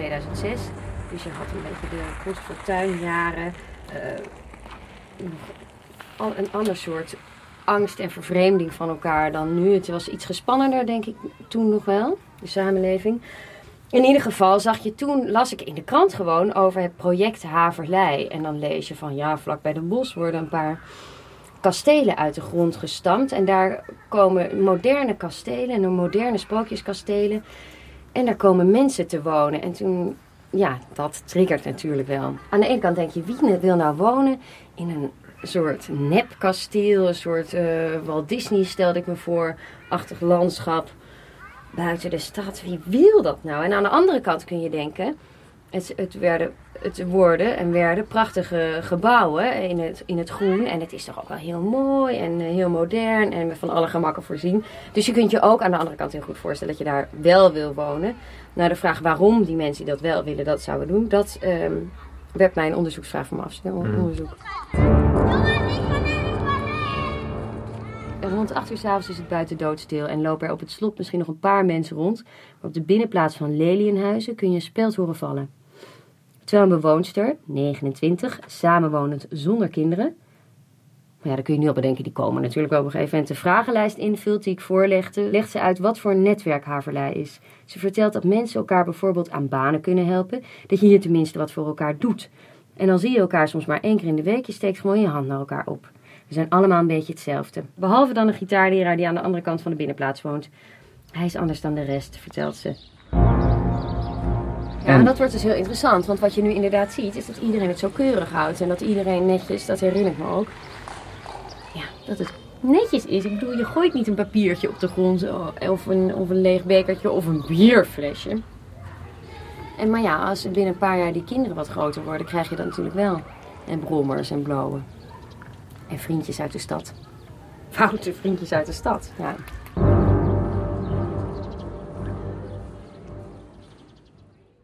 2006. Dus je had een beetje de Kost Fortuinjaren. eh een ander soort angst en vervreemding van elkaar dan nu. Het was iets gespannender, denk ik, toen nog wel, de samenleving. In ieder geval zag je toen, las ik in de krant gewoon over het project Haverlei. En dan lees je van, ja, vlak bij de bos worden een paar kastelen uit de grond gestampt. En daar komen moderne kastelen en moderne sprookjeskastelen. En daar komen mensen te wonen. En toen, ja, dat triggert natuurlijk wel. Aan de ene kant denk je, wie wil nou wonen in een soort nepkasteel, een soort eh, Walt Disney stelde ik me voor, achtig landschap buiten de stad. Wie wil dat nou? En aan de andere kant kun je denken, het, het, werden, het worden en werden prachtige gebouwen in het, in het groen. En het is toch ook wel heel mooi en eh, heel modern en van alle gemakken voorzien. Dus je kunt je ook aan de andere kant heel goed voorstellen dat je daar wel wil wonen. Nou, de vraag waarom die mensen die dat wel willen, dat zouden doen, dat ehm, werd mijn onderzoeksvraag van mijn afstudeeronderzoek. Rond 8 uur s'avonds is het buiten doodstil en lopen er op het slot misschien nog een paar mensen rond. Maar op de binnenplaats van Lelienhuizen kun je een speld horen vallen. Een bewoonster, 29, samenwonend zonder kinderen. Maar ja, dan kun je nu al bedenken, die komen natuurlijk wel op een gegeven moment de vragenlijst invult die ik voorlegde. Legt ze uit wat voor netwerk Haverlei is. Ze vertelt dat mensen elkaar bijvoorbeeld aan banen kunnen helpen. Dat je hier tenminste wat voor elkaar doet. En dan zie je elkaar soms maar één keer in de week. Je steekt gewoon je hand naar elkaar op. We zijn allemaal een beetje hetzelfde. Behalve dan een gitaarleraar die aan de andere kant van de binnenplaats woont. Hij is anders dan de rest, vertelt ze. Ja, en dat wordt dus heel interessant. Want wat je nu inderdaad ziet, is dat iedereen het zo keurig houdt. En dat iedereen netjes, dat herinner ik me ook. Ja, dat het netjes is. Ik bedoel, je gooit niet een papiertje op de grond. Of een, of een leeg bekertje of een bierflesje. En maar ja, als binnen een paar jaar die kinderen wat groter worden, krijg je dat natuurlijk wel. En brommers en blowen. En vriendjes uit de stad. Foute vriendjes uit de stad, ja.